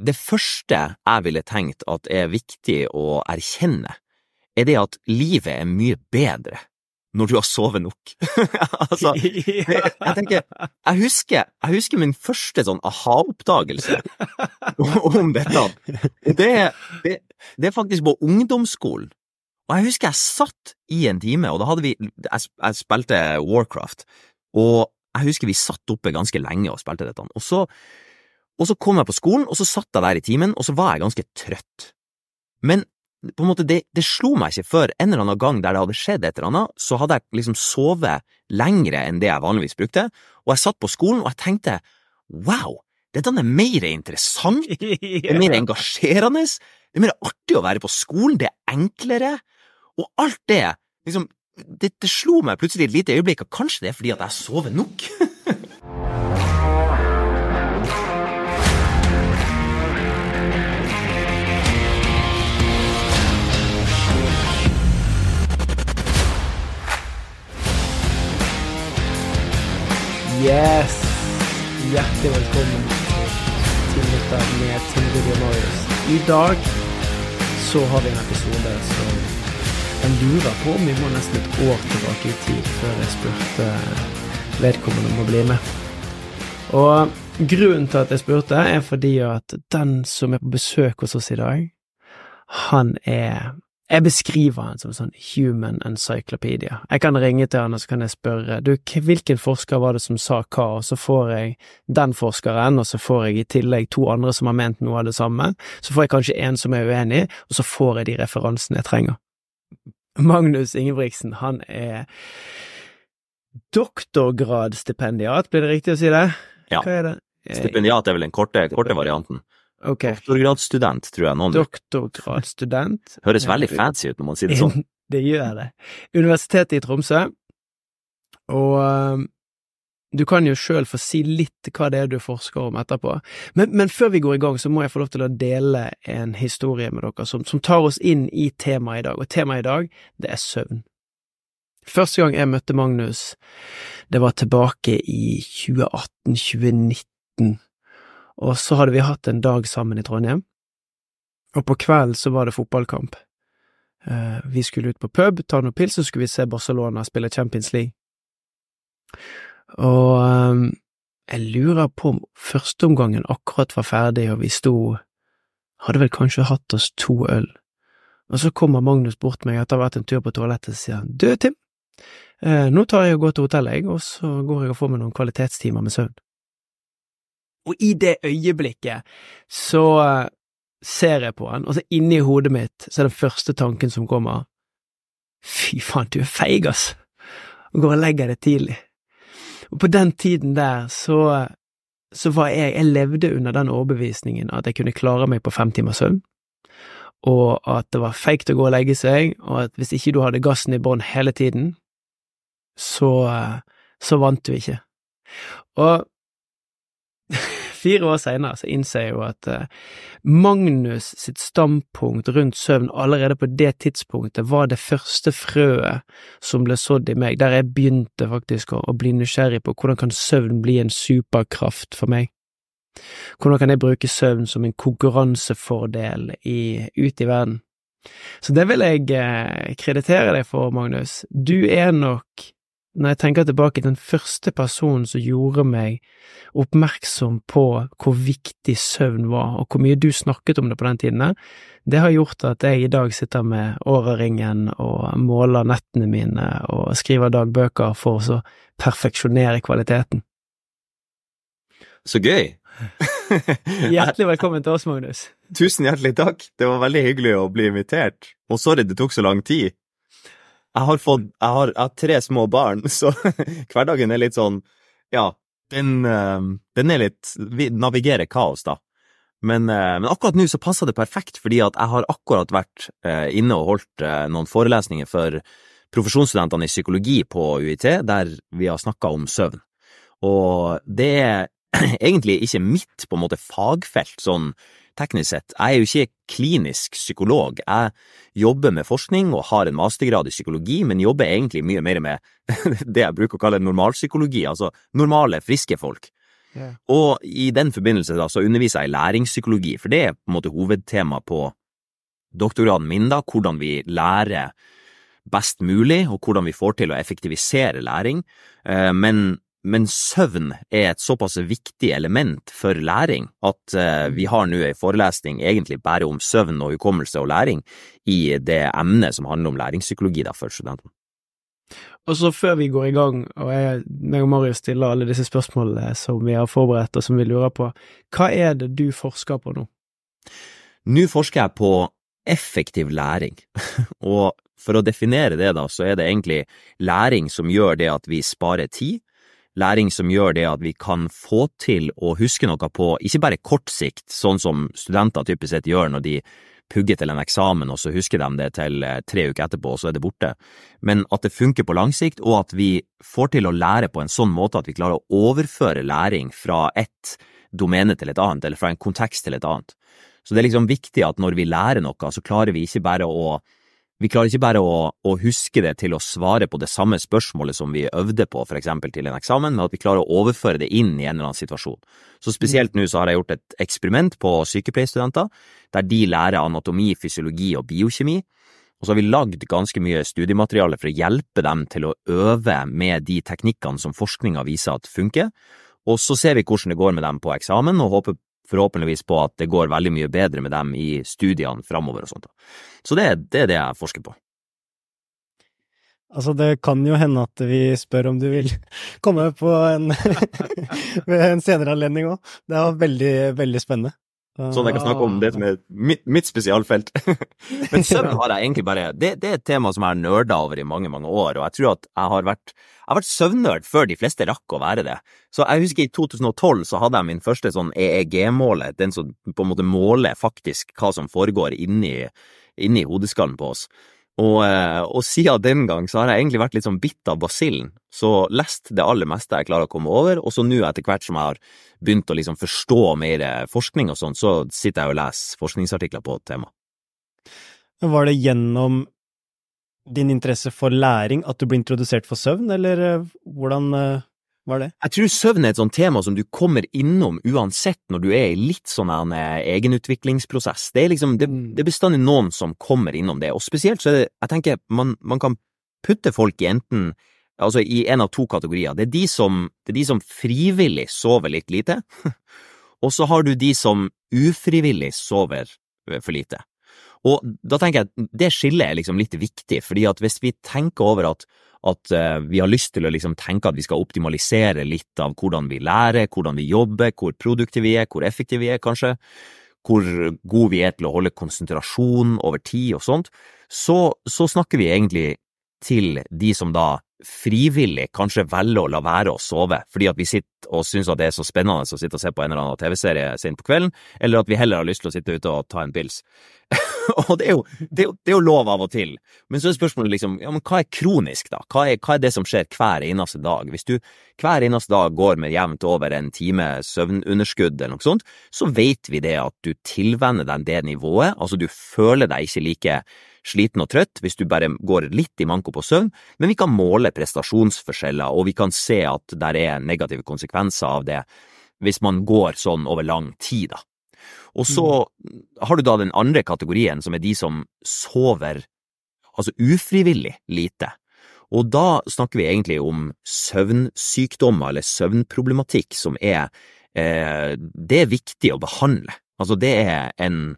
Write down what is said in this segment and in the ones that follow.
det første jeg ville tenkt at er viktig å erkjenne, er det at livet er mye bedre når du har sovet nok. altså, jeg, jeg tenker, jeg husker, jeg husker min første sånn aha-oppdagelse om dette. Det, det, det er faktisk på ungdomsskolen. Og jeg husker jeg satt i en time, og da hadde vi Jeg, jeg spilte Warcraft, og jeg husker vi satt oppe ganske lenge og spilte dette. Og så, og så kom jeg på skolen, og så satt jeg der i timen, og så var jeg ganske trøtt. Men på en måte, det, det slo meg ikke før en eller annen gang der det hadde skjedd et eller annet, så hadde jeg liksom sovet lengre enn det jeg vanligvis brukte, og jeg satt på skolen og jeg tenkte wow, dette er mer interessant, det er mer engasjerende, det er mer artig å være på skolen, det er enklere, og alt det, liksom, det, det slo meg plutselig et lite øyeblikk, at kanskje det er fordi at jeg sover nok. Yes! Hjertelig velkommen til dette med Tilbud og Marius. I dag så har vi en episode som jeg lurer på om vi må nesten et år tilbake i tid før jeg spurte vedkommende om å bli med. Og grunnen til at jeg spurte, er fordi at den som er på besøk hos oss i dag, han er jeg beskriver han som sånn human encyclopedia. Jeg kan ringe til han og så kan jeg spørre du, hvilken forsker var det som sa hva, og så får jeg den forskeren, og så får jeg i tillegg to andre som har ment noe av det samme, så får jeg kanskje en som er uenig, og så får jeg de referansene jeg trenger. Magnus Ingebrigtsen, han er doktorgradsstipendiat, blir det riktig å si det? Ja. Hva er det? Stipendiat er vel den korte, korte varianten. Ok, Doktorgradsstudent, tror jeg noen doktorgradsstudent. Høres veldig fancy ut når man sier det sånn. Det gjør det. Universitetet i Tromsø, og um, du kan jo sjøl få si litt hva det er du forsker om etterpå, men, men, før vi går i gang, så må jeg få lov til å dele en historie med dere som, som tar oss inn i temaet i dag, og temaet i dag, det er søvn. Første gang jeg møtte Magnus, det var tilbake i 2018-2019 og så hadde vi hatt en dag sammen i Trondheim, og på kvelden så var det fotballkamp. Eh, vi skulle ut på pub, ta noen pils, så skulle vi se Barcelona spille Champions League. Og eh, jeg lurer på om førsteomgangen akkurat var ferdig, og vi sto… hadde vel kanskje hatt oss to øl. Og så kommer Magnus bort meg etter å ha vært en tur på toalettet og sier du, Tim, eh, nå tar jeg og går til hotellet, jeg, og så går jeg og får meg noen kvalitetstimer med søvn. Og i det øyeblikket så ser jeg på han, og så inni hodet mitt så er den første tanken som kommer, fy faen, du er feig, ass, og går og legger deg tidlig. Og på den tiden der så, så var jeg, jeg levde under den overbevisningen at jeg kunne klare meg på fem timers søvn, og at det var feigt å gå og legge seg, og at hvis ikke du hadde gassen i bånn hele tiden, så, så vant du ikke. Og fire år senere så innser jeg jo at uh, Magnus sitt standpunkt rundt søvn allerede på det tidspunktet var det første frøet som ble sådd i meg, der jeg begynte faktisk å, å bli nysgjerrig på hvordan kan søvn bli en superkraft for meg. Hvordan kan jeg bruke søvn som en konkurransefordel i, ut i verden? Så det vil jeg eh, kreditere deg for, Magnus. Du er nok når jeg tenker tilbake, den første personen som gjorde meg oppmerksom på hvor viktig søvn var, og hvor mye du snakket om det på den tiden, det har gjort at jeg i dag sitter med Åra-ringen og måler nettene mine og skriver dagbøker for å perfeksjonere kvaliteten. Så gøy! hjertelig velkommen til oss, Magnus. Tusen hjertelig takk, det var veldig hyggelig å bli invitert, og sorry det tok så lang tid jeg har fått jeg har, jeg har, tre små barn, så hverdagen er litt sånn Ja, den, eh, den er litt Vi navigerer kaos, da. Men, eh, men akkurat nå så passer det perfekt, fordi at jeg har akkurat vært eh, inne og holdt noen forelesninger for profesjonsstudentene i psykologi på UiT, der vi har snakka om søvn. Og det er egentlig ikke mitt på en måte fagfelt sånn teknisk sett. Jeg er jo ikke klinisk psykolog. Jeg jobber med forskning og har en mastergrad i psykologi, men jobber egentlig mye mer med det jeg bruker å kalle normalpsykologi, altså normale, friske folk. Yeah. Og i den forbindelse da, så underviser jeg i læringspsykologi, for det er på en måte hovedtema på doktorgraden min, da, hvordan vi lærer best mulig, og hvordan vi får til å effektivisere læring. Eh, men, men søvn er et såpass viktig element for læring at eh, vi har nå en forelesning egentlig bare om søvn og hukommelse og læring i det emnet som handler om læringspsykologi da, for studentene. Og så før vi går i gang, og jeg, meg og Marius stiller alle disse spørsmålene som vi har forberedt og som vi lurer på, hva er det du forsker på nå? Nå forsker jeg på effektiv læring, og for å definere det, da, så er det egentlig læring som gjør det at vi sparer tid, læring som gjør det at vi kan få til å huske noe på ikke bare kort sikt, sånn som studenter typisk sett gjør når de pugger til en eksamen, og så husker de det til eh, tre uker etterpå, og så er det borte, men at det funker på lang sikt, og at vi får til å lære på en sånn måte at vi klarer å overføre læring fra ett domene til et annet, eller fra en kontekst til et annet. Så det er liksom viktig at når vi lærer noe, så klarer vi ikke bare å vi klarer ikke bare å, å, huske det til å svare på det samme spørsmålet som vi øvde på, for eksempel til en eksamen, men at vi klarer å overføre det inn i en eller annen situasjon. Så spesielt nå så har jeg gjort et eksperiment på sykepleierstudenter, der de lærer anatomi, fysiologi og biokjemi, og så har vi lagd ganske mye studiemateriale for å hjelpe dem til å øve med de teknikkene som forskninga viser at funker, og så ser vi hvordan det går med dem på eksamen, og håper forhåpentligvis på at det går veldig mye bedre med dem i studiene framover og sånt. Så det, det, er det jeg forsker på. Altså, det kan jo hende at vi spør om du vil komme på en, en senere anledning òg. Det er veldig, veldig spennende. Sånn jeg kan snakke om det som er mitt, mitt spesialfelt. Men søvn har jeg egentlig bare det, det, er et tema som jeg har nerda over i mange, mange år, og jeg tror at jeg har vært, jeg vært søvnnerd før de fleste rakk å være det. Så jeg husker i 2012 så hadde jeg min første sånn EEG-måler, den som på en måte måler faktisk hva som foregår inni, inni hodeskallen på oss. Og, eh, og, siden den gang så har jeg egentlig vært litt sånn bitt av basillen, så lest det aller meste jeg klarer å komme over, og så nå etter hvert som jeg har begynt å liksom forstå mer forskning og sånn, så sitter jeg og leser forskningsartikler på temaet. Var det gjennom din interesse for læring at du ble introdusert for søvn, eller eh, hvordan eh, er det? Jeg tror søvn er et sånt tema som du kommer innom uansett når du er i litt sånn en eh, egenutviklingsprosess. Det er liksom, det, mm. det er bestandig noen som kommer innom det, og spesielt så er det, jeg tenker, man, man kan putte folk i enten altså i en av to kategorier. Det er de som, det er de som frivillig sover litt lite, og så har du de som ufrivillig sover eh, for lite. Og da tenker jeg at det skillet er liksom litt viktig, fordi at hvis vi tenker over at at uh, vi har lyst til å liksom tenke at vi skal optimalisere litt av hvordan vi lærer, hvordan vi jobber, hvor produktive vi er, hvor effektive vi er, kanskje, hvor gode vi er til å holde konsentrasjon over tid og sånt, så, så snakker vi egentlig til de som da frivillig kanskje velger å la være å sove, fordi at vi sitter og syns det er så spennende å sitte og se på en eller annen TV-serie sent på kvelden, eller at vi heller har lyst til å sitte ute og ta en pils. og det er, jo, det, er jo, det er, jo, lov av og til, men så er spørsmålet liksom, ja, men hva er kronisk, da? Hva er, hva er det som skjer hver eneste dag? Hvis du hver eneste dag går med jevnt over en time søvnunderskudd eller noe sånt, så vet vi det at du tilvenner deg det nivået, altså du føler deg ikke like sliten og trøtt hvis du bare går litt i manko på søvn, men vi kan måle prestasjonsforskjeller, og vi kan se at det er negative konsekvenser av det hvis man går sånn over lang tid, da. Og så mm. har du da den andre kategorien, som er de som sover altså ufrivillig lite. Og da snakker vi egentlig om søvnsykdommer eller søvnproblematikk som er eh, Det er viktig å behandle. Altså, det er en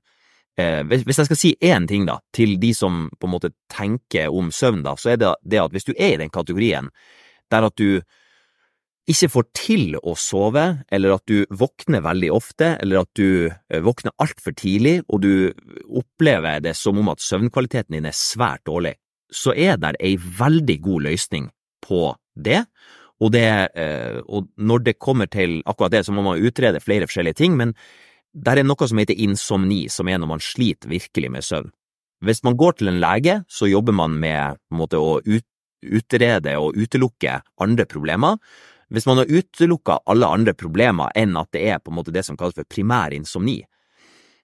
eh, Hvis jeg skal si én ting, da, til de som på en måte tenker om søvn, da, så er det det at hvis du er i den kategorien der at du ikke får til å sove, eller at du våkner veldig ofte, eller at du eh, våkner altfor tidlig, og du opplever det som om at søvnkvaliteten din er svært dårlig, så er det ei veldig god løsning på det. Og, det, eh, og når det kommer til akkurat det, så må man utrede flere forskjellige ting, men det er noe som heter insomni, som er når man sliter virkelig med søvn. Hvis man går til en lege, så jobber man med måte, å utrede og utelukke andre problemer, hvis man har utelukka alle andre problemer enn at det er på en måte det som kalles for primær insomni,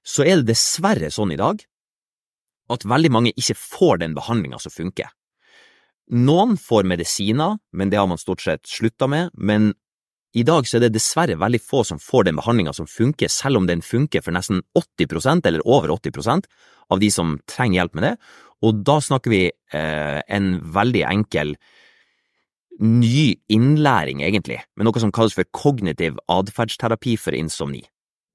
så er det dessverre sånn i dag at veldig mange ikke får den behandlinga som funker. Noen får medisiner, men det har man stort sett slutta med, men i dag så er det dessverre veldig få som får den behandlinga som funker, selv om den funker for nesten 80% eller over 80% av de som trenger hjelp med det, og da snakker vi eh, en veldig enkel ny innlæring, egentlig, med noe som kalles for kognitiv atferdsterapi for insomni.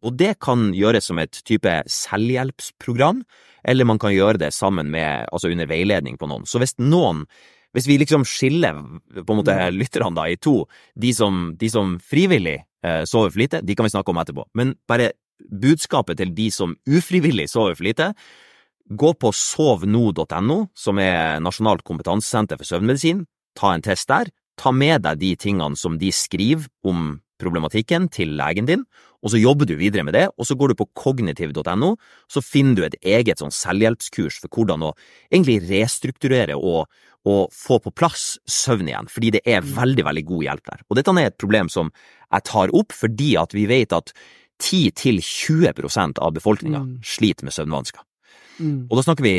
Og det kan gjøres som et type selvhjelpsprogram, eller man kan gjøre det sammen med, altså under veiledning på noen. Så hvis noen hvis vi liksom skiller på en måte mm. lytterne da i to, de som, de som frivillig eh, sover for lite, de kan vi snakke om etterpå, men bare budskapet til de som ufrivillig sover for lite, gå på sovno.no, som er Nasjonalt kompetansesenter for søvnmedisin, ta en test der, ta med deg de tingene som de skriver om problematikken til legen din, og så jobber du videre med det, og så går du på kognitiv.no, så finner du et eget sånn selvhjelpskurs for hvordan å egentlig restrukturere og, og få på plass søvn igjen, fordi det er veldig, veldig god hjelp der. Og dette er et problem som jeg tar opp fordi at vi vet at 10–20 av befolkninga mm. sliter med søvnvansker. Mm. Og da snakker vi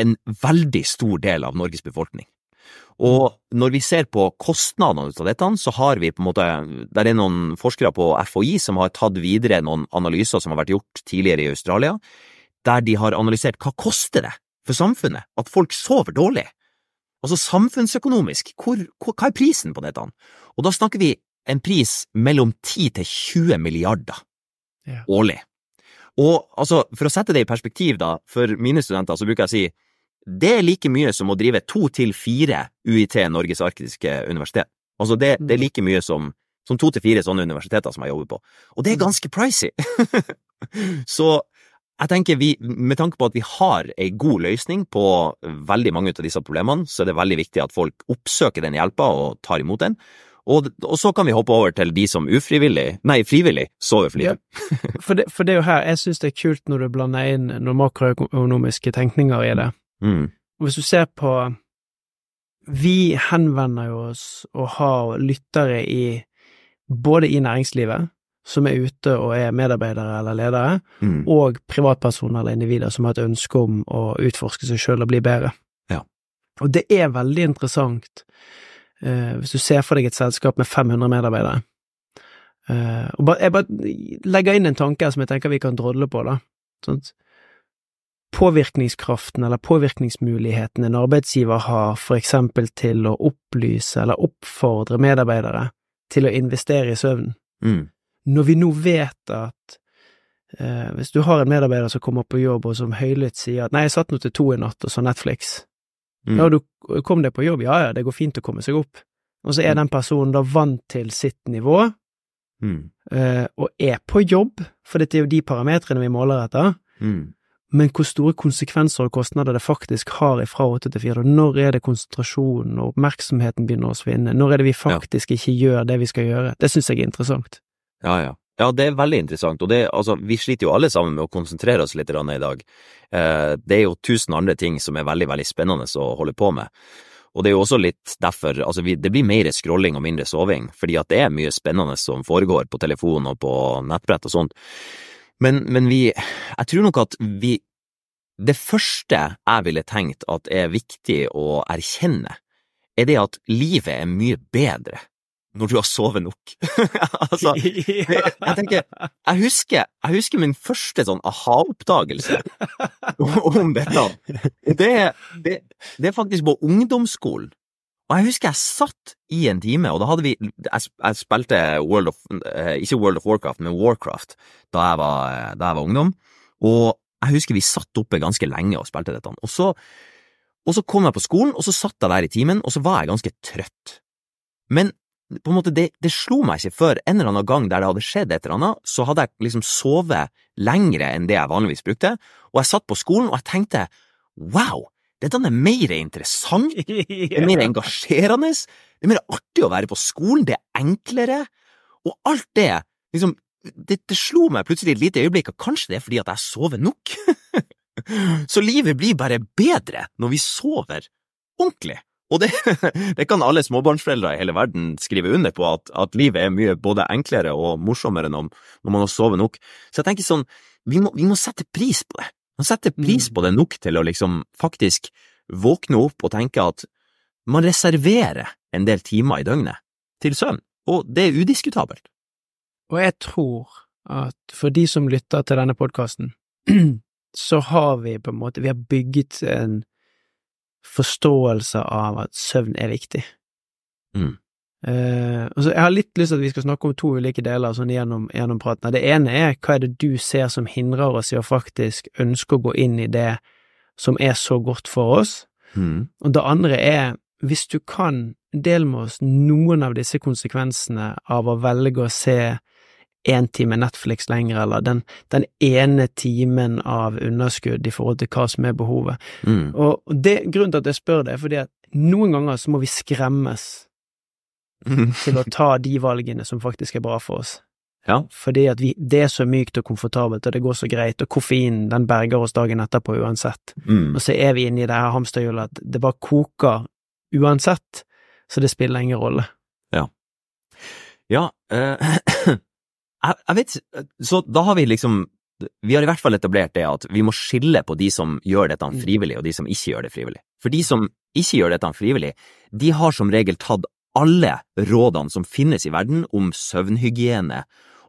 en veldig stor del av Norges befolkning. Og når vi ser på kostnadene av dette, så har vi på en måte Der er noen forskere på FHI som har tatt videre noen analyser som har vært gjort tidligere i Australia, der de har analysert hva koster det for samfunnet at folk sover dårlig? Altså samfunnsøkonomisk, hvor, hva er prisen på dette? Og da snakker vi en pris mellom 10 til 20 milliarder ja. årlig. Og altså, for å sette det i perspektiv, da, for mine studenter, så bruker jeg å si det er like mye som å drive to til fire UiT, Norges arktiske universitet. Altså, det, det er like mye som, som to til fire sånne universiteter som jeg jobber på. Og det er ganske pricy! så jeg tenker vi, med tanke på at vi har ei god løsning på veldig mange av disse problemene, så er det veldig viktig at folk oppsøker den hjelpa og tar imot den. Og, og, så kan vi hoppe over til de som ufrivillig, nei, frivillig sover for lite. Ja, for, det, for det er jo her jeg synes det er kult når du blander inn noen makroøkonomiske tenkninger i det. Mm. Og hvis du ser på Vi henvender jo oss og har lyttere i både i næringslivet, som er ute og er medarbeidere eller ledere, mm. og privatpersoner eller individer som har et ønske om å utforske seg sjøl og bli bedre. Ja. Og det er veldig interessant Uh, hvis du ser for deg et selskap med 500 medarbeidere. Uh, og ba, jeg bare legger inn en tanke som jeg tenker vi kan drodle på, da. Sånn påvirkningskraften eller påvirkningsmuligheten en arbeidsgiver har for eksempel til å opplyse eller oppfordre medarbeidere til å investere i søvn. Mm. Når vi nå vet at eh, hvis du har en medarbeider som kommer på jobb og som høylytt sier at nei, jeg satt nå til to i natt og så Netflix, Mm. Ja, du kom deg på jobb, ja ja, det går fint å komme seg opp. Og så er mm. den personen da vant til sitt nivå, mm. uh, og er på jobb, for dette er jo de parametrene vi måler etter. Mm. Men hvor store konsekvenser og kostnader det faktisk har fra åtte til fire, når er det konsentrasjonen og oppmerksomheten begynner å svinne, når er det vi faktisk ja. ikke gjør det vi skal gjøre, det synes jeg er interessant. Ja, ja. Ja, det er veldig interessant, og det, altså, vi sliter jo alle sammen med å konsentrere oss litt i dag. Eh, det er jo tusen andre ting som er veldig, veldig spennende å holde på med. Og det er jo også litt derfor, altså vi, det blir mer scrolling og mindre soving, fordi at det er mye spennende som foregår på telefon og på nettbrett og sånt. Men, men vi, jeg tror nok at vi, det første jeg ville tenkt at er viktig å erkjenne, er det at livet er mye bedre når du har sovet nok. altså, jeg tenker jeg husker, jeg husker min første sånn aha-oppdagelse om dette. Det, det, det, er faktisk på ungdomsskolen. Og jeg husker jeg satt i en time, og da hadde vi Jeg, spilte World of eh, Ikke World of Warcraft, men Warcraft da jeg var, da jeg var ungdom. Og jeg husker vi satt oppe ganske lenge og spilte dette. Og så, og så kom jeg på skolen, og så satt jeg der i timen, og så var jeg ganske trøtt. Men på en måte, det, det, slo meg ikke før en eller annen gang der det hadde skjedd et eller annet, så hadde jeg liksom sovet lengre enn det jeg vanligvis brukte, og jeg satt på skolen og jeg tenkte wow, dette er mer interessant, det er mer engasjerende, det er mer artig å være på skolen, det er enklere, og alt det, liksom, det, det slo meg plutselig et lite øyeblikk, at kanskje det er fordi at jeg sover nok. så livet blir bare bedre når vi sover ordentlig. Og det, det, kan alle småbarnsforeldre i hele verden skrive under på, at, at livet er mye både enklere og morsommere når, når man har sovet nok. Så jeg tenker sånn, vi må, vi må sette pris på det. Man setter pris mm. på det nok til å liksom faktisk våkne opp og tenke at man reserverer en del timer i døgnet til søvn. og det er udiskutabelt. Og jeg tror at for de som lytter til denne podkasten, så har vi på en måte, vi har bygget en forståelse av at søvn er viktig. Mm. Eh, altså jeg har litt lyst til at vi skal snakke om to ulike deler sånn gjennom, gjennom praten. Det ene er hva er det du ser som hindrer oss i å faktisk ønske å gå inn i det som er så godt for oss, Mm. og det andre er hvis du kan, del med oss noen av disse konsekvensene av å velge å se én time Netflix lenger, eller den, den ene timen av underskudd i forhold til hva som er behovet. Mm. Og det, grunnen til at jeg spør det, er fordi at noen ganger så må vi skremmes til å ta de valgene som faktisk er bra for oss. Ja. Fordi at vi, det er så mykt og komfortabelt, og det går så greit, og koffeinen den berger oss dagen etterpå uansett. Mm. Og så er vi inne i det her hamsterhjulet at det bare koker uansett, så det spiller ingen rolle. Ja, eh, jeg, jeg vet Så da har vi liksom Vi har i hvert fall etablert det at vi må skille på de som gjør dette Mm. frivillig, og de som ikke gjør det frivillig. For de som ikke gjør dette frivillig, de har som regel tatt alle rådene som finnes i verden om søvnhygiene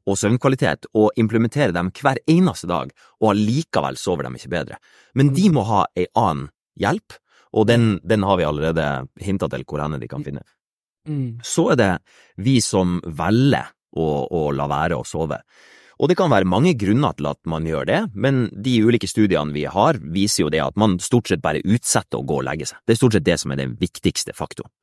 og søvnkvalitet, og implementere dem hver eneste dag, og allikevel sover de ikke bedre. Men de må ha ei annen hjelp, og den, den har vi allerede hinta til hvor henne de kan finne. Så er det vi som velger å, å la være å sove. Og det kan være mange grunner til at man gjør det, men de ulike studiene vi har, viser jo det at man stort sett bare utsetter å gå og legge seg. Det er stort sett det som er den viktigste faktoren.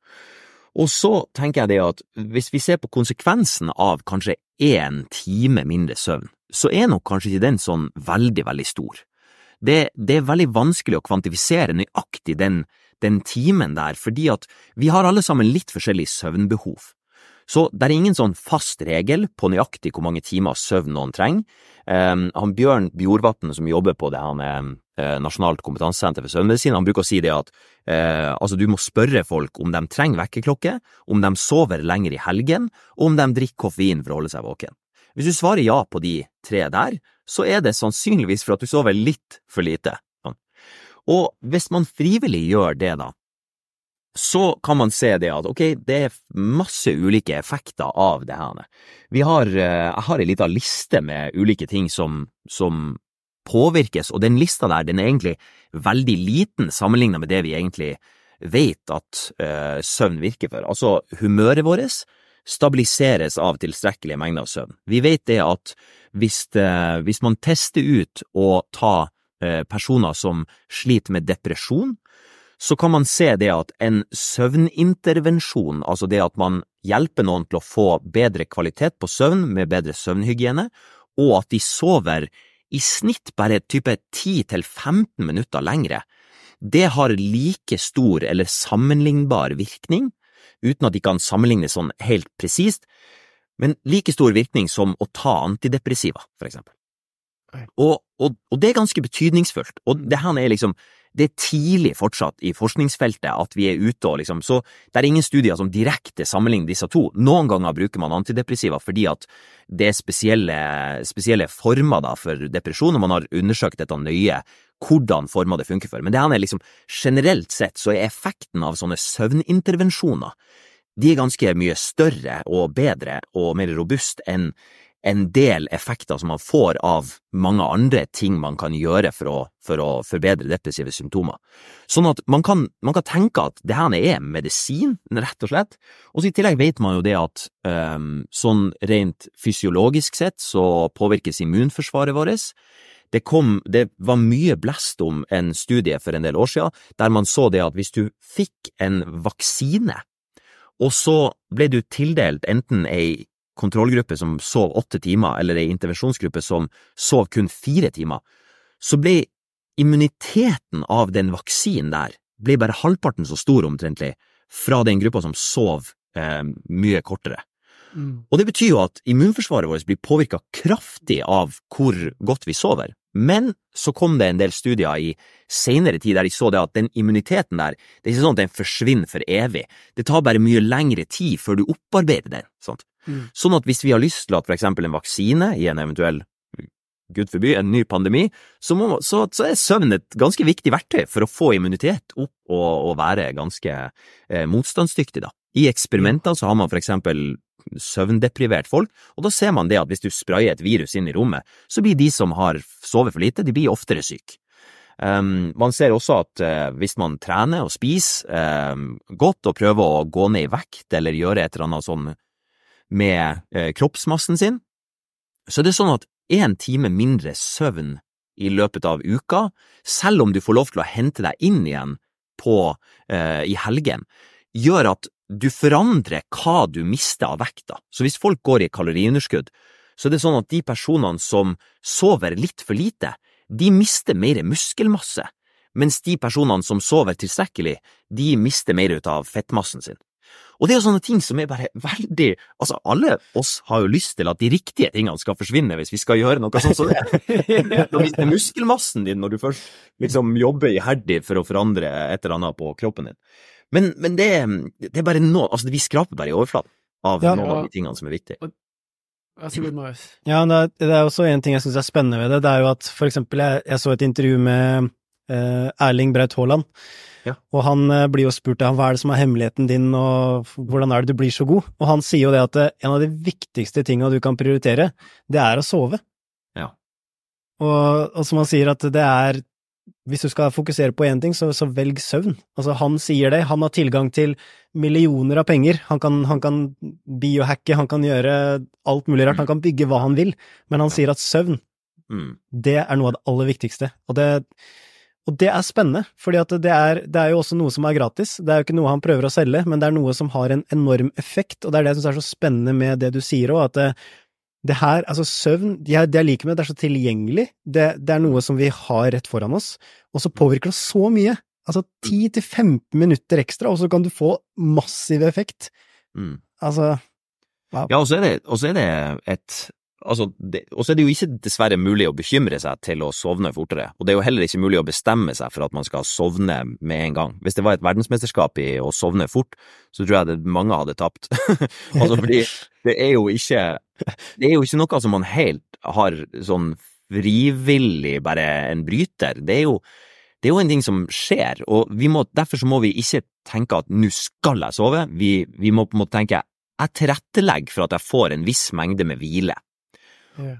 Og så tenker jeg det at hvis vi ser på konsekvensen av kanskje én time mindre søvn, så er nok kanskje ikke den sånn veldig, veldig stor. Det, det er veldig vanskelig å kvantifisere nøyaktig den, den timen der, fordi at vi har alle sammen litt forskjellig søvnbehov. Så det er ingen sånn fast regel på nøyaktig hvor mange timer søvn noen trenger. Um, han Bjørn Bjorvatn som jobber på det han er eh, Nasjonalt kompetansesenter for søvnmedisin, han bruker å si det at eh, altså du må spørre folk om de trenger vekkerklokke, om de sover lenger i helgen, og om de drikker koffein for å holde seg våken. Hvis du svarer ja på de tre der, så er det sannsynligvis for at du sover litt for lite. Sånn. Og hvis man frivillig gjør det, da, så kan man se det at ok, det er masse ulike effekter av det her. Vi har, eh, jeg har en liten liste med ulike ting som, som påvirkes, og den lista der den er egentlig veldig liten sammenlignet med det vi egentlig vet at uh, søvn virker for. Altså, humøret vårt stabiliseres av tilstrekkelige mengder søvn. Vi vet det at hvis, eh, hvis man tester ut å ta personer som sliter med depresjon, så kan man se det at en søvnintervensjon, altså det at man hjelper noen til å få bedre kvalitet på søvn med bedre søvnhygiene, og at de sover i snitt bare type 10–15 minutter lengre, det har like stor eller sammenlignbar virkning, uten at de kan sammenlignes sånn helt presist, men like stor virkning som å ta antidepressiva, for eksempel. Og, og, og det er ganske betydningsfullt, og det her er liksom det er tidlig fortsatt i forskningsfeltet at vi er ute og liksom, så det er ingen studier som direkte sammenligner disse to. Noen ganger bruker man antidepressiva fordi at det er spesielle, spesielle former da for depresjon, og man har undersøkt dette nøye, hvordan former det funker for. Men det er liksom, generelt sett så er effekten av sånne søvnintervensjoner, de er ganske mye større og bedre og mer robust enn en del effekter som man får av mange andre ting man kan gjøre for å, for å forbedre depressive symptomer. Sånn at man kan, man kan tenke at det her er medisin, rett og slett, og så i tillegg vet man jo det at um, sånn rent fysiologisk sett så påvirkes immunforsvaret vårt. Det, kom, det var mye blest om en studie for en del år siden, der man så det at hvis du fikk en vaksine, og så ble du tildelt enten ei kontrollgruppe som sov åtte timer, eller ei intervensjonsgruppe som sov kun fire timer, så ble immuniteten av den vaksinen der ble bare halvparten så stor omtrentlig fra den gruppa som sov eh, mye kortere. Mm. Og det betyr jo at immunforsvaret vårt blir påvirka kraftig av hvor godt vi sover. Men så kom det en del studier i senere tid der de så det at den immuniteten der, det er ikke sånn at den forsvinner for evig. Det tar bare mye lengre tid før du opparbeider den. Mm. Sånn at hvis vi har lyst til at for eksempel en vaksine i en eventuell Gud forby, en ny pandemi, så, må, så, så er søvn et ganske viktig verktøy for å få immunitet opp og, og være ganske eh, motstandsdyktig, da. I eksperimenter så har man for eksempel søvndeprivert folk, og da ser man det at hvis du sprayer et virus inn i rommet, så blir de som har sovet for lite, de blir oftere syke. Um, man ser også at uh, hvis man trener og spiser um, godt og prøver å gå ned i vekt eller gjøre et eller annet sånn med uh, kroppsmassen sin, så er det sånn at én time mindre søvn i løpet av uka, selv om du får lov til å hente deg inn igjen på, uh, i helgen, gjør at du forandrer hva du mister av vekta. Så hvis folk går i kaloriunderskudd, så er det sånn at de personene som sover litt for lite, de mister mer muskelmasse, mens de personene som sover tilstrekkelig, de mister mer ut av fettmassen sin. Og det er jo sånne ting som er bare veldig Altså, alle oss har jo lyst til at de riktige tingene skal forsvinne hvis vi skal gjøre noe sånt som det. Du mister muskelmassen din når du først liksom jobber iherdig for å forandre et eller annet på kroppen din. Men, men det, det, er bare nå Altså, vi skraper bare i overflaten av ja, noen av de tingene som er viktige. Ja, det er også en ting jeg syns er spennende ved det. Det er jo at for eksempel, jeg, jeg så et intervju med eh, Erling Braut Haaland, ja. og han eh, blir jo spurt av hva er det som er hemmeligheten din, og hvordan er det du blir så god? Og han sier jo det at eh, en av de viktigste tinga du kan prioritere, det er å sove. Ja. Og, og som han sier, at det er hvis du skal fokusere på én ting, så, så, velg søvn. Altså, han sier det, han har tilgang til millioner av penger, han kan, han kan biohacke, han kan gjøre alt mulig rart, han kan bygge hva han vil, men han sier at søvn, mm. det er noe av det aller viktigste. Og det, og det er spennende, for det det er, jo også noe som er gratis, det er jo ikke noe han prøver å selge, men det er noe som har en enorm effekt, og det er det jeg syns er så spennende med det du sier òg, at det, det her, altså søvn, det jeg, det jeg liker med det, det er så tilgjengelig, det, det, er noe som vi har rett foran oss, og så påvirker det så mye. Altså 10–15 minutter ekstra, og så kan du få massiv effekt. Mm. Altså, wow. Ja, og så er, er det, et Altså, og så er det jo ikke dessverre mulig å bekymre seg til å sovne fortere, og det er jo heller ikke mulig å bestemme seg for at man skal sovne med en gang. Hvis det var et verdensmesterskap i å sovne fort, så tror jeg det mange hadde tapt. altså, fordi det er jo ikke Det er jo ikke noe som man helt har sånn frivillig bare en bryter. Det er jo det er jo en ting som skjer, og må, derfor så må vi ikke tenke at nå skal jeg sove, vi, vi må på en måte tenke jeg tilrettelegger for at jeg får en viss mengde med hvile.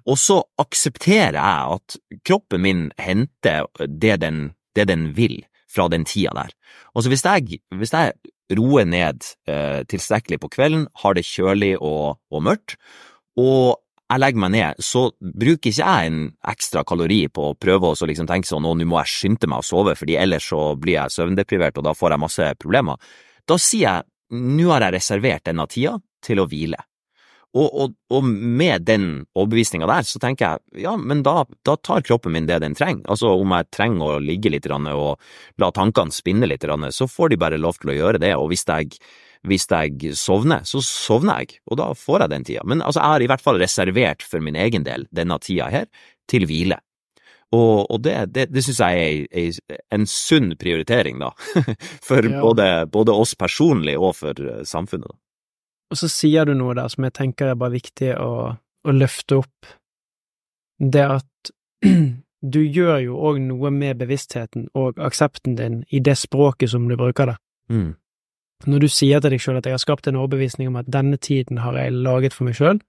Og så aksepterer jeg at kroppen min henter det den, det den vil fra den tida der. Altså hvis jeg, hvis jeg roer ned eh, tilstrekkelig på kvelden, har det kjølig og, og, mørkt, og jeg legger meg ned, så bruker ikke jeg en ekstra kalori på å prøve å liksom tenke sånn nå må jeg skynde meg å sove, fordi ellers så blir jeg søvndeprivert og da får jeg masse problemer. Da sier jeg nå har jeg reservert denne tida til å hvile. Og, og, og, med den overbevisninga der, så tenker jeg ja, men da, da, tar kroppen min det den trenger. Altså om jeg trenger å ligge litt og la tankene spinne litt, så får de bare lov til å gjøre det. Og hvis jeg, hvis jeg sovner, så sovner jeg, og da får jeg den tida. Men altså, jeg har i hvert fall reservert for min egen del denne tida her til hvile. Og, og det, det, det synes jeg er en sunn prioritering, da, for ja. både, både, oss personlig og for samfunnet. da. Og så sier du noe der som jeg tenker er bare viktig å, å løfte opp. Det at du gjør jo òg noe med bevisstheten og aksepten din i det språket som du bruker det. Mm. Når du sier til deg sjøl at jeg har skapt en overbevisning om at denne tiden har jeg laget for meg sjøl,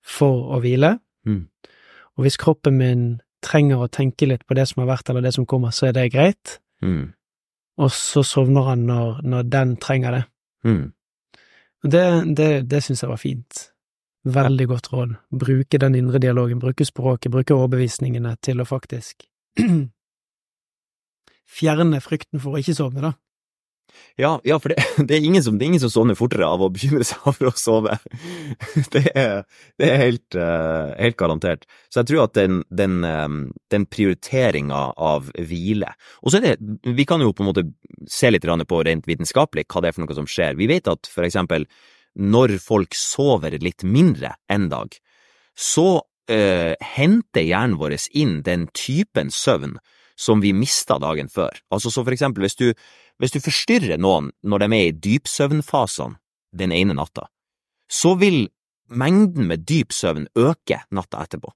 for å hvile, mm. og hvis kroppen min trenger å tenke litt på det som har vært eller det som kommer, så er det greit, mm. og så sovner han når, når den trenger det. Mm. Det, det, det syns jeg var fint. Veldig godt råd. Bruke den indre dialogen, bruke språket, bruke overbevisningene til å faktisk fjerne frykten for å ikke sovne, da. Ja, ja for det, det, er ingen som, det er ingen som sovner fortere av å bekymre seg over å sove. Det er, det er helt, uh, helt, garantert. Så jeg tror at den, den, um, den prioriteringa av hvile Og så er det Vi kan jo på en måte se litt på rent vitenskapelig hva det er for noe som skjer. Vi vet at for eksempel når folk sover litt mindre en dag, så øh, henter hjernen vår inn den typen søvn som vi mista dagen før. Altså så for eksempel hvis du hvis du forstyrrer noen når de er i dypsøvnfasene den ene natta, så vil mengden med dyp søvn øke natta etterpå.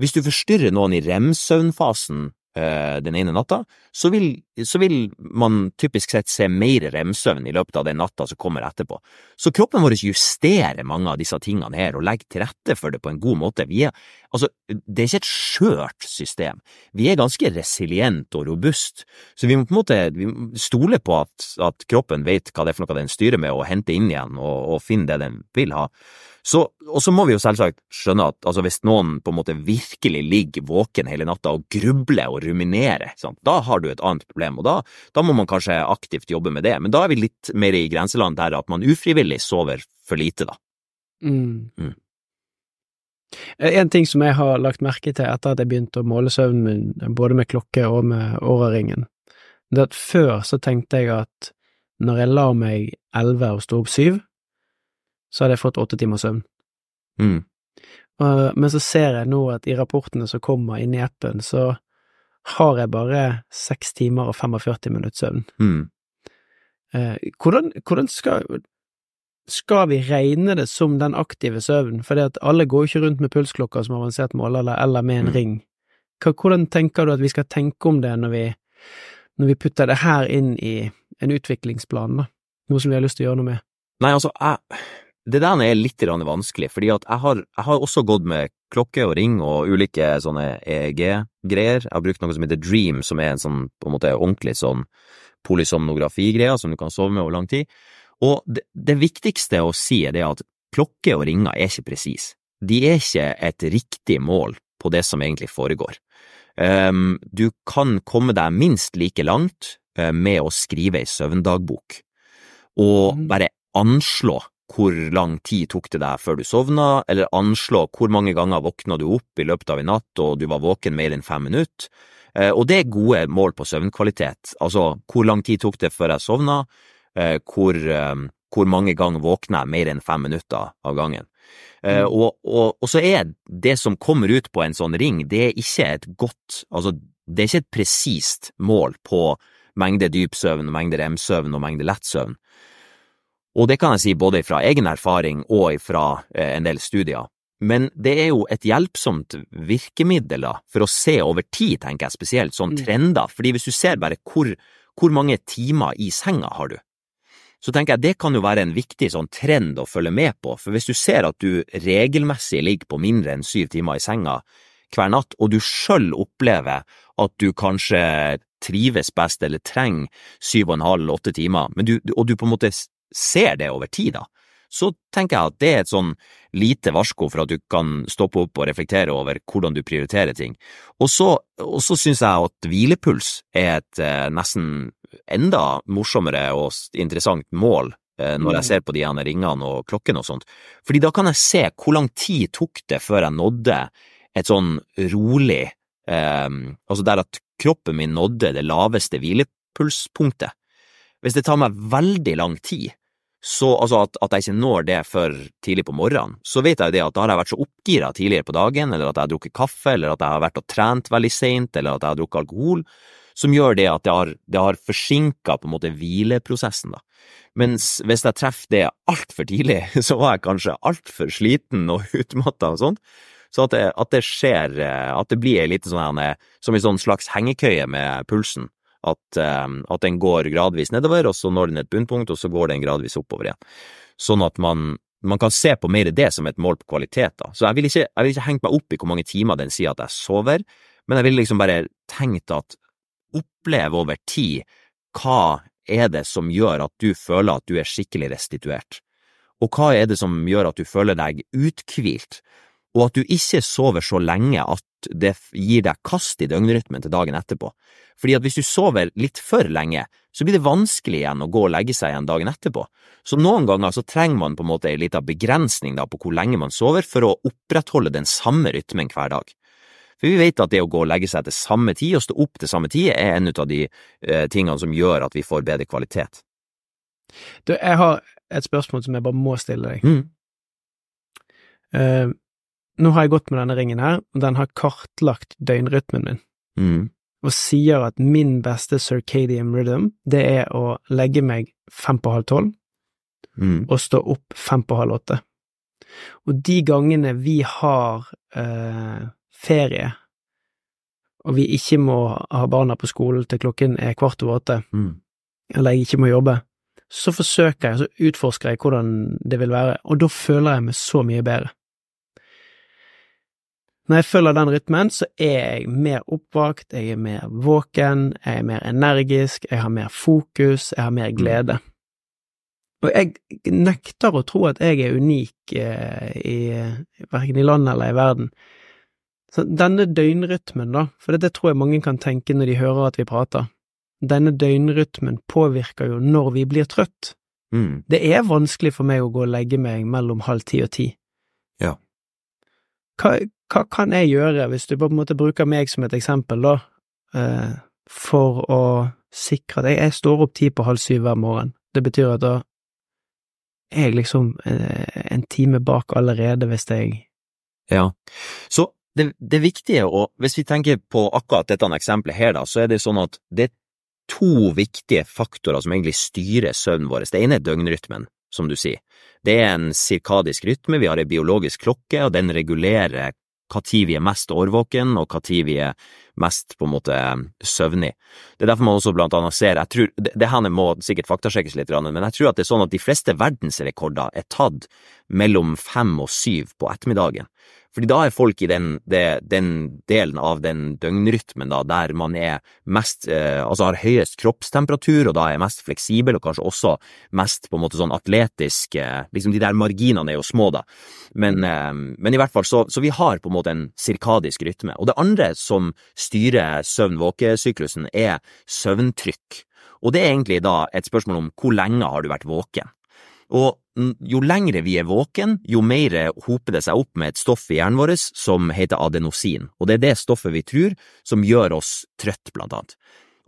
Hvis du forstyrrer noen i rem-søvnfasen øh, den ene natta, så vil så vil man typisk sett se mer remsøvn i løpet av den natta som kommer etterpå. Så kroppen vår justerer mange av disse tingene her og legger til rette for det på en god måte. Er, altså, det er ikke et skjørt system. Vi er ganske resilient og robust, så vi må på en måte stole på at, at, kroppen vet hva det er for noe den styrer med, og hente inn igjen og, og finne det den vil ha. Så, og så må vi jo selvsagt skjønne at altså, hvis noen på en måte virkelig ligger våken hele natta og grubler og ruminerer, sant? da har du et annet problem, og da, da, må man kanskje aktivt jobbe med det. Men da er vi litt mer i grenseland der at man ufrivillig sover for lite, da. Mm. Mm. En ting som jeg har lagt merke til etter at jeg begynte å måle søvnen min, både med klokke og med åreringen, det er at før så tenkte jeg at når jeg la meg elleve og sto opp syv, så hadde jeg fått åtte timers søvn. Mm. Men så ser jeg nå at i rapportene som kommer inn i appen, så har jeg bare seks timer og 45 minutter søvn. Mm. Eh, hvordan, hvordan skal, skal vi regne det som den aktive søvnen? For at alle går jo ikke rundt med pulsklokker som avansert måler, eller, med en mm. ring. Hvordan tenker du at vi skal tenke om det når vi, når vi putter det her inn i en utviklingsplan, da? Noe som vi har lyst til å gjøre noe med? Nei, altså, jeg det der er litt vanskelig, fordi at jeg har, jeg har, også gått med klokke og ring og ulike sånne EEG-greier. Jeg har brukt noe som heter Dream, som er en sånn på en måte ordentlig sånn polysomnografi-greie som du kan sove med over lang tid. Og det, det viktigste å si er det at klokke og ringer er ikke presis. De er ikke et riktig mål på det som egentlig foregår. Um, du kan komme deg minst like langt uh, med å skrive ei søvndagbok, og mm. bare anslå hvor lang tid tok det deg før du sovna, eller anslå hvor mange ganger våkna du opp i løpet av en natt og du var våken mer enn fem minutter. Eh, og det er gode mål på søvnkvalitet, altså hvor lang tid tok det før jeg sovna, eh, hvor, eh, hvor mange ganger våkna jeg mer enn fem minutter av gangen. Mm. Og, og, og, så er det som kommer ut på en sånn ring, det er ikke et godt, altså det er ikke et presist mål på mengde dyp søvn, mengde remsøvn og mengde lettsøvn. Og det kan jeg si både fra egen erfaring og fra eh, en del studier. Men det er jo et hjelpsomt virkemiddel da, for å se over tid, tenker jeg spesielt, sånn trender, fordi hvis du ser bare hvor, hvor mange timer i senga har du, så tenker jeg det kan jo være en viktig sånn trend å følge med på, for hvis du ser at du regelmessig ligger på mindre enn syv timer i senga hver natt, og du sjøl opplever at du kanskje trives best eller trenger syv og en halv, åtte timer, du, og du på en måte ser det over tid, da, så tenker jeg at det er et sånn lite varsko for at du kan stoppe opp og reflektere over hvordan du prioriterer ting. Og så, og så synes jeg at hvilepuls er et eh, nesten enda morsommere og interessant mål eh, når jeg mm. ser på de ene ringene og klokken og sånt, fordi da kan jeg se hvor lang tid tok det før jeg nådde et sånn rolig, eh, altså der at kroppen min nådde det laveste hvilepulspunktet. Hvis det tar meg veldig lang tid, så, altså at, at, jeg ikke når det før tidlig på morgenen, så vet jeg det at da har jeg vært så oppgira tidligere på dagen, eller at jeg har drukket kaffe, eller at jeg har vært og trent veldig seint, eller at jeg har drukket alkohol, som gjør det at det har, det har forsinka på en måte hvileprosessen, da. Mens hvis jeg treffer det altfor tidlig, så var jeg kanskje altfor sliten og utmatta og sånn, så at det, at det, skjer, at det blir litt sånn som en sånn slags hengekøye med pulsen at, eh, at, den går gradvis nedover, og så når den et bunnpunkt, og så går den gradvis oppover igjen. Sånn at man, man kan se på mer det som et mål på kvalitet. Da. Så jeg vil, ikke, jeg vil ikke henge meg opp i hvor mange timer den sier at jeg sover, men jeg vil liksom bare tenkt at oppleve over tid hva er det som gjør at du føler at du er skikkelig restituert, og hva er det som gjør at du føler deg uthvilt, og at du ikke sover så lenge at det gir deg kast i døgnrytmen til dagen etterpå. Fordi at hvis du sover litt for lenge, så blir det vanskelig igjen å gå og legge seg igjen dagen etterpå. Så noen ganger så trenger man på en måte en liten begrensning da på hvor lenge man sover for å opprettholde den samme rytmen hver dag. For vi vet at det å gå og legge seg til samme tid og stå opp til samme tid er en av de eh, tingene som gjør at vi får bedre kvalitet. Du, jeg har et spørsmål som jeg bare må stille deg. Mm. Uh, nå har jeg gått med denne ringen her, og den har kartlagt døgnrytmen min, mm. og sier at min beste circadian rhythm, det er å legge meg fem på halv tolv, mm. og stå opp fem på halv åtte. Og de gangene vi har eh, ferie, og vi ikke må ha barna på skolen til klokken er kvart over åtte, Mm. eller jeg ikke må jobbe, så forsøker jeg, så utforsker jeg hvordan det vil være, og da føler jeg meg så mye bedre. Når jeg følger den rytmen, så er jeg mer oppvakt, jeg er mer våken, jeg er mer energisk, jeg har mer fokus, jeg har mer glede. Og jeg nekter å tro at jeg er unik eh, i verken i landet eller i verden. Så denne døgnrytmen, da, for det, det tror jeg mange kan tenke når de hører at vi prater, denne døgnrytmen påvirker jo når vi blir trøtt. Mm. Det er vanskelig for meg å gå og legge meg mellom halv ti og ti. Ja. Hva, hva kan jeg gjøre, hvis du på en måte bruker meg som et eksempel, da, eh, for å sikre at jeg, jeg står opp ti på halv syv hver morgen? Det betyr at da er jeg liksom eh, en time bak allerede hvis jeg Ja. Så det, det viktige, og hvis vi tenker på akkurat dette eksempelet her, da, så er det sånn at det er to viktige faktorer som egentlig styrer søvnen vår. Det ene er døgnrytmen, som du sier. Det er en sirkadisk rytme, vi har en biologisk klokke, og den regulerer hva tid vi er mest årvåken, og hva tid vi er mest på en måte søvnig. Det er derfor man også blant annet ser, jeg tror, det, det her må sikkert faktasjekkes litt, men jeg tror at det er sånn at de fleste verdensrekorder er tatt mellom fem og syv på ettermiddagen. Fordi da er folk i den, det, den delen av den døgnrytmen da, der man er mest, eh, altså har høyest kroppstemperatur, og da er mest fleksibel, og kanskje også mest på en måte sånn atletisk, eh, liksom de der marginene er jo små da, men, eh, men i hvert fall så, så vi har på en måte en sirkadisk rytme. Og det andre som styrer søvn-våkesyklusen er søvntrykk. Og det er egentlig da et spørsmål om hvor lenge har du vært våken. Og jo lengre vi er våken, jo mer hoper det seg opp med et stoff i hjernen vår som heter adenosin, og det er det stoffet vi tror som gjør oss trøtt, blant annet.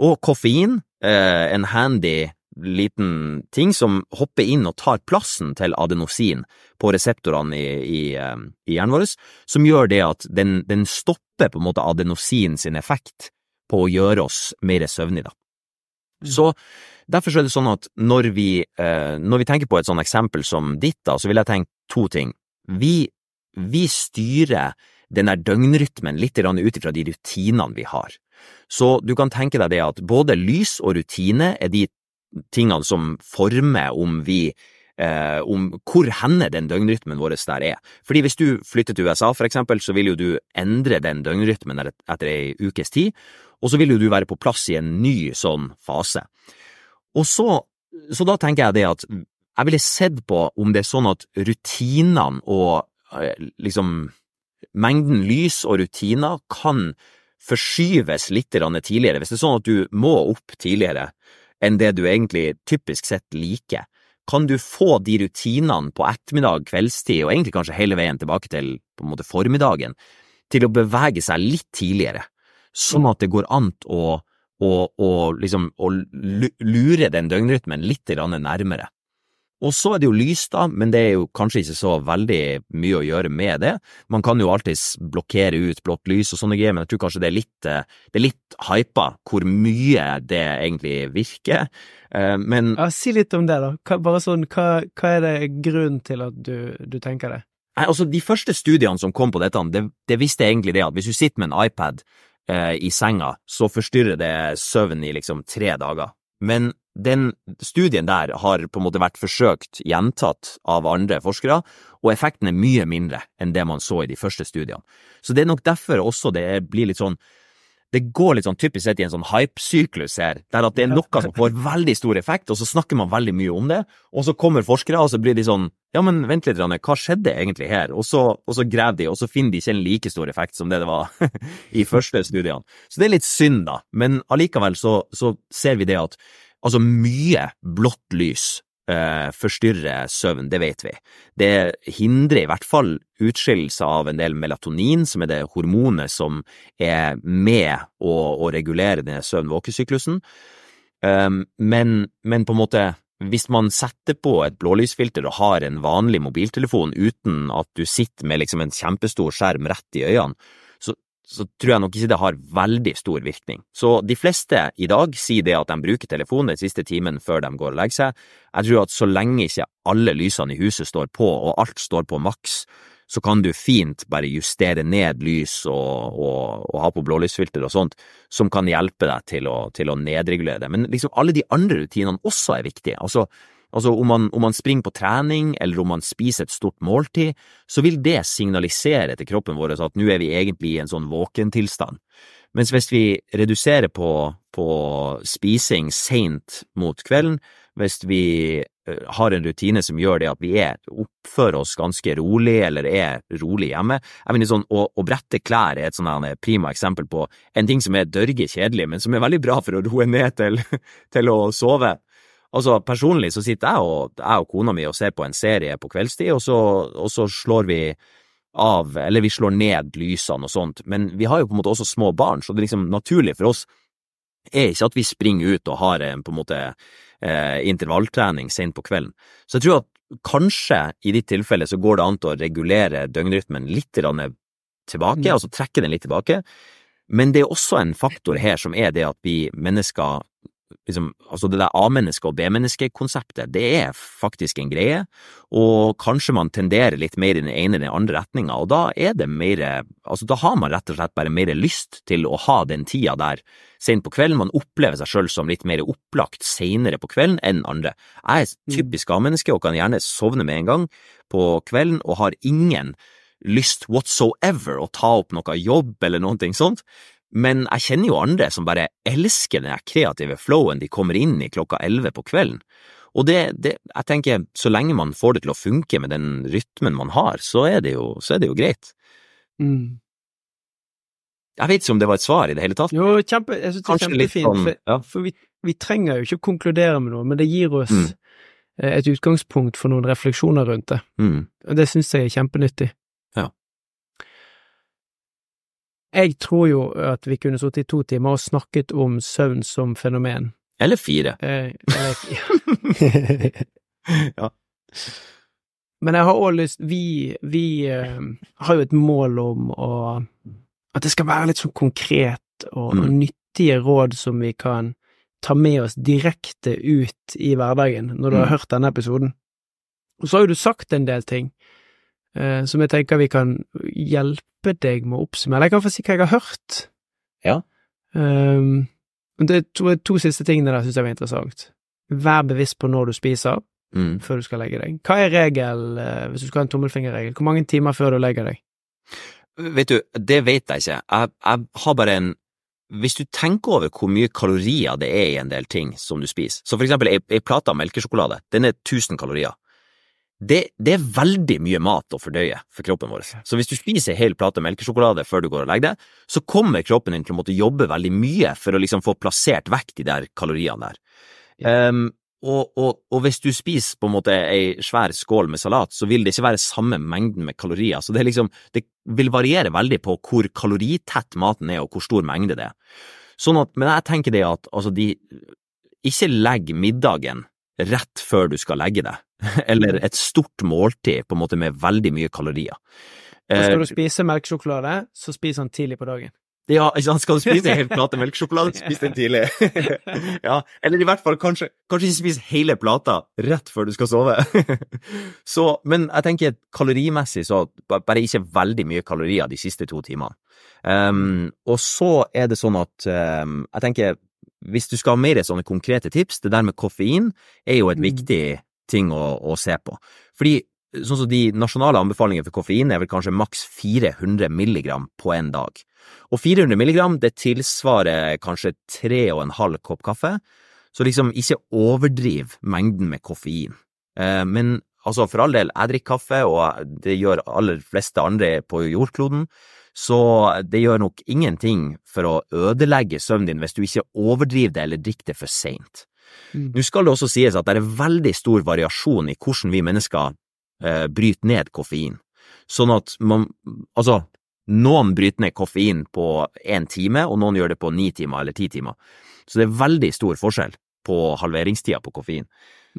Og koffein, eh, en handy liten ting som hopper inn og tar plassen til adenosin på reseptorene i, i, eh, i hjernen vår, som gjør det at den, den, stopper på en måte adenosin sin effekt på å gjøre oss mer søvnige, da. Så Derfor er det sånn at når vi, eh, når vi tenker på et sånt eksempel som ditt, da, så vil jeg tenke to ting. Vi, vi styrer den der døgnrytmen litt ut ifra de rutinene vi har. Så du kan tenke deg det at både lys og rutine er de tingene som former om vi eh, om hvor henne den døgnrytmen vår der er. Fordi hvis du flytter til USA, for eksempel, så vil jo du endre den døgnrytmen etter ei ukes tid, og så vil jo du være på plass i en ny sånn fase. Og så, så da tenker jeg det at jeg ville sett på om det er sånn at rutinene og eh, liksom mengden lys og rutiner kan forskyves litt tidligere. Hvis det er sånn at du må opp tidligere enn det du egentlig typisk sett liker, kan du få de rutinene på ettermiddag, kveldstid og egentlig kanskje hele veien tilbake til på en måte formiddagen til å bevege seg litt tidligere, sånn at det går an å å, å, liksom å lure den døgnrytmen litt nærmere. Og så er det jo lys, da, men det er jo kanskje ikke så veldig mye å gjøre med det. Man kan jo alltids blokkere ut blått lys og sånne greier, men jeg tror kanskje det er litt, eh, det er litt hypa hvor mye det egentlig virker. Eh, men ja, Si litt om det, da. Hva, bare sånn, hva, hva er det grunnen til at du, du tenker det? Nei, Altså, De første studiene som kom på dette, det, det visste egentlig det at hvis du sitter med en iPad eh, i senga, så forstyrrer det søvn i liksom tre dager. Men den studien der har på en måte vært forsøkt gjentatt av andre forskere, og effekten er mye mindre enn det man så i de første studiene. Så det er nok derfor også det blir litt sånn det går litt sånn typisk sett i en sånn hype-syklus her, der at det er noe som får veldig stor effekt, og så snakker man veldig mye om det, og så kommer forskere, og så blir de sånn ja, men vent litt, Rane, hva skjedde egentlig her? Og så, og så graver de, og så finner de ikke en like stor effekt som det det var i første studiene. Så det er litt synd, da, men allikevel så, så ser vi det at altså mye blått lys eh, forstyrrer søvn, det vet vi. Det hindrer i hvert fall utskillelse av en del melatonin, som er det hormonet som er med å, å regulere denne søvn-våkesyklusen. Um, men, men på en måte hvis man setter på et blålysfilter og har en vanlig mobiltelefon uten at du sitter med liksom en kjempestor skjerm rett i øynene, så, tror jeg nok ikke det har veldig stor virkning. Så de fleste i dag sier det at de bruker telefonen den siste timen før de går og legger seg. Jeg tror at så lenge ikke alle lysene i huset står på og alt står på maks, så kan du fint bare justere ned lys og, og, og ha på blålysfilter og sånt, som kan hjelpe deg til å, til å nedregulere det. Men liksom alle de andre rutinene også er viktige. Altså, altså om, man, om man springer på trening, eller om man spiser et stort måltid, så vil det signalisere til kroppen vår at nå er vi egentlig i en sånn våkentilstand. Mens hvis vi reduserer på, på spising seint mot kvelden, hvis vi har en rutine som gjør det at vi er, oppfører oss ganske rolig, eller er rolig hjemme. Jeg mener sånn, å, å brette klær er et sånn prima eksempel på en ting som er dørge kjedelig, men som er veldig bra for å roe ned til, til å sove. Altså, personlig så sitter jeg og, jeg og kona mi og ser på en serie på kveldstid, og så, og så slår vi av, eller vi slår ned lysene og sånt, men vi har jo på en måte også små barn, så det er liksom naturlig for oss er ikke at vi springer ut og har en, på en måte eh, intervalltrening sent på kvelden. Så jeg tror at kanskje i ditt tilfelle så går det an til å regulere døgnrytmen litt tilbake, mm. altså trekke den litt tilbake, men det er også en faktor her som er det at vi mennesker liksom, altså det der A-menneske- og B-menneske-konseptet, det er faktisk en greie, og kanskje man tenderer litt mer i den ene eller den andre retninga, og da er det mer, altså da har man rett og slett bare mer lyst til å ha den tida der sent på kvelden, man opplever seg sjøl som litt mer opplagt seinere på kvelden enn andre. Jeg er mm. typisk A-menneske og kan gjerne sovne med en gang på kvelden, og har ingen lyst whatsoever å ta opp noe jobb eller noe sånt, men jeg kjenner jo andre som bare elsker den kreative flowen de kommer inn i klokka elleve på kvelden. Og det, det, jeg tenker, så lenge man får det til å funke med den rytmen man har, så er det jo, er det jo greit. Mm. Jeg vet ikke om det var et svar i det hele tatt. Jo, kjempe, jeg synes det er kjempefint, sånn, for, ja. for vi, vi, trenger jo ikke å konkludere med noe, men det gir oss mm. Eh, et utgangspunkt for noen refleksjoner rundt det. Mm. Og det synes jeg er kjempenyttig. Jeg tror jo at vi kunne sittet i to timer og snakket om søvn som fenomen. Eller fire. Eh, eller, ja. Men jeg har òg lyst Vi, vi eh, har jo et mål om å At det skal være litt sånn konkret og, mm. og nyttige råd som vi kan ta med oss direkte ut i hverdagen når du mm. har hørt denne episoden. Og så har jo du sagt en del ting som jeg tenker vi kan hjelpe deg med å oppsummere. Jeg kan få si hva jeg har hørt. Ja. Um, det to, to siste tingene der syns jeg var interessant. Vær bevisst på når du spiser, mm. før du skal legge deg. Hva er regel, eh, hvis du skal ha en tommelfingerregel? Hvor mange timer før du legger deg? Vet du, det vet jeg ikke. Jeg, jeg har bare en hvis du tenker over hvor mye kalorier det er i en del ting som du spiser, så for eksempel ei plate av melkesjokolade, den er 1000 kalorier det, det, er veldig mye mat å fordøye for kroppen vår. Så hvis du spiser hel plate melkesjokolade før du går og legger deg, så kommer kroppen din til å måtte jobbe veldig mye for å liksom få plassert vekk de der kaloriene der. Um, og, og, og, hvis du spiser på en måte ei svær skål med salat, så vil det ikke være samme mengden med kalorier. Så det, liksom, det vil variere veldig på hvor kaloritett maten er, og hvor stor mengde det er. Sånn at, men jeg tenker det at altså de Ikke legg middagen rett før du skal legge deg, eller et stort måltid på en måte med veldig mye kalorier. Og skal du eh, spise melkesjokolade, så spis den tidlig på dagen. Ja, ikke sant, skal du spise en hel plate melkesjokolade, spis den tidlig. ja, eller i hvert fall kanskje, kanskje ikke spis hele plata rett før du skal sove. så, men jeg tenker kalorimessig så bare ikke veldig mye kalorier de siste to timene. Um, og så er det sånn at um, jeg tenker hvis du skal ha mer sånne konkrete tips, det der med koffein er jo et mm. viktig ting å, å se på. Fordi sånn som de nasjonale anbefalingene for koffein er vel kanskje maks 400 milligram på en dag. Og 400 milligram, det tilsvarer kanskje tre og en halv kopp kaffe, så liksom ikke overdriv mengden med koffein. Eh, men altså, for all del, jeg drikker kaffe, og det gjør aller fleste andre på jordkloden, så det gjør nok ingenting for å ødelegge søvnen din hvis du ikke overdriver det eller drikker det for seint. Mm. Nå skal det også sies at det er veldig stor variasjon i hvordan vi mennesker eh, bryter ned koffein. Sånn at man Altså, noen bryter ned koffein på én time, og noen gjør det på ni timer eller ti timer. Så det er veldig stor forskjell på halveringstida på koffein.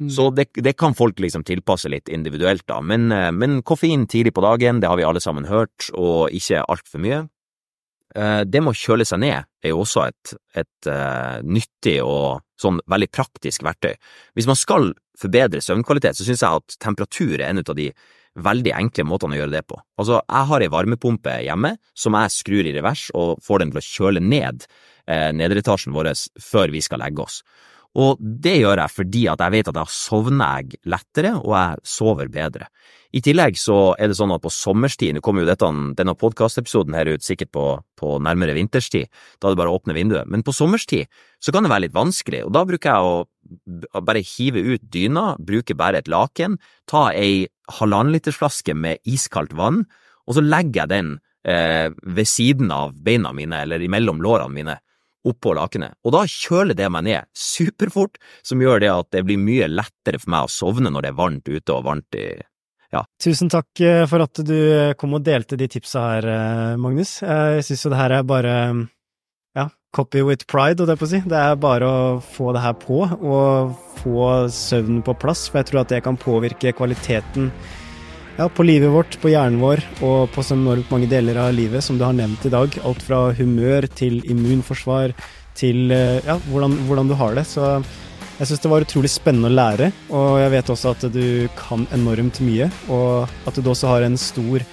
Mm. Så det, det, kan folk liksom tilpasse litt individuelt, da. Men, eh, men, koffein tidlig på dagen, det har vi alle sammen hørt, og ikke altfor mye. Eh, det med å kjøle seg ned er jo også et, et uh, nyttig og sånn veldig praktisk verktøy. Hvis man skal forbedre søvnkvalitet, så synes jeg at temperatur er en av de veldig enkle måtene å gjøre det på. Altså, jeg har ei varmepumpe hjemme som jeg skrur i revers og får den til å kjøle ned eh, nederetasjen vår før vi skal legge oss. Og det gjør jeg fordi at jeg vet at da sovner jeg lettere, og jeg sover bedre. I tillegg så er det sånn at på sommerstid, nå kommer jo dette, denne podkastepisoden her ut sikkert på, på, nærmere vinterstid, da er det bare å åpne vinduet, men på sommerstid så kan det være litt vanskelig, og da bruker jeg å bare hive ut dyna, bruke bare et laken, ta ei halvannenlitersflaske med iskaldt vann, og så legger jeg den eh, ved siden av beina mine, eller imellom lårene mine, oppå lakenet, og da kjøler det meg ned superfort, som gjør det at det blir mye lettere for meg å sovne når det er varmt ute og varmt i ja. Tusen takk eh, for at du kom og delte de tipsa her, eh, Magnus. Jeg syns jo det her er bare ja, copy with pride, holdt jeg på å si. Det er bare å få det her på, og få søvnen på plass, for jeg tror at det kan påvirke kvaliteten ja, på livet vårt, på hjernen vår og på så enormt mange deler av livet som du har nevnt i dag. Alt fra humør til immunforsvar til eh, ja, hvordan, hvordan du har det. Så jeg syns det var utrolig spennende å lære, og jeg vet også at du kan enormt mye. Og at du også har en stor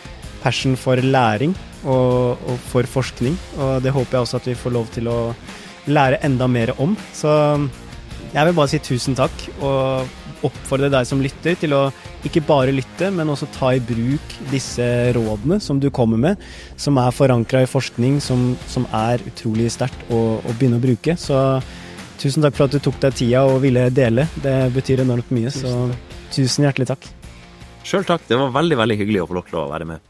passion for læring og, og for forskning. Og det håper jeg også at vi får lov til å lære enda mer om. Så jeg vil bare si tusen takk, og oppfordre deg som lytter til å ikke bare lytte, men også ta i bruk disse rådene som du kommer med, som er forankra i forskning, som, som er utrolig sterkt å, å begynne å bruke. Så Tusen takk for at du tok deg tida og ville dele. Det betyr enormt mye, så tusen hjertelig takk. Sjøl takk. Det var veldig, veldig hyggelig å få lov til å være med.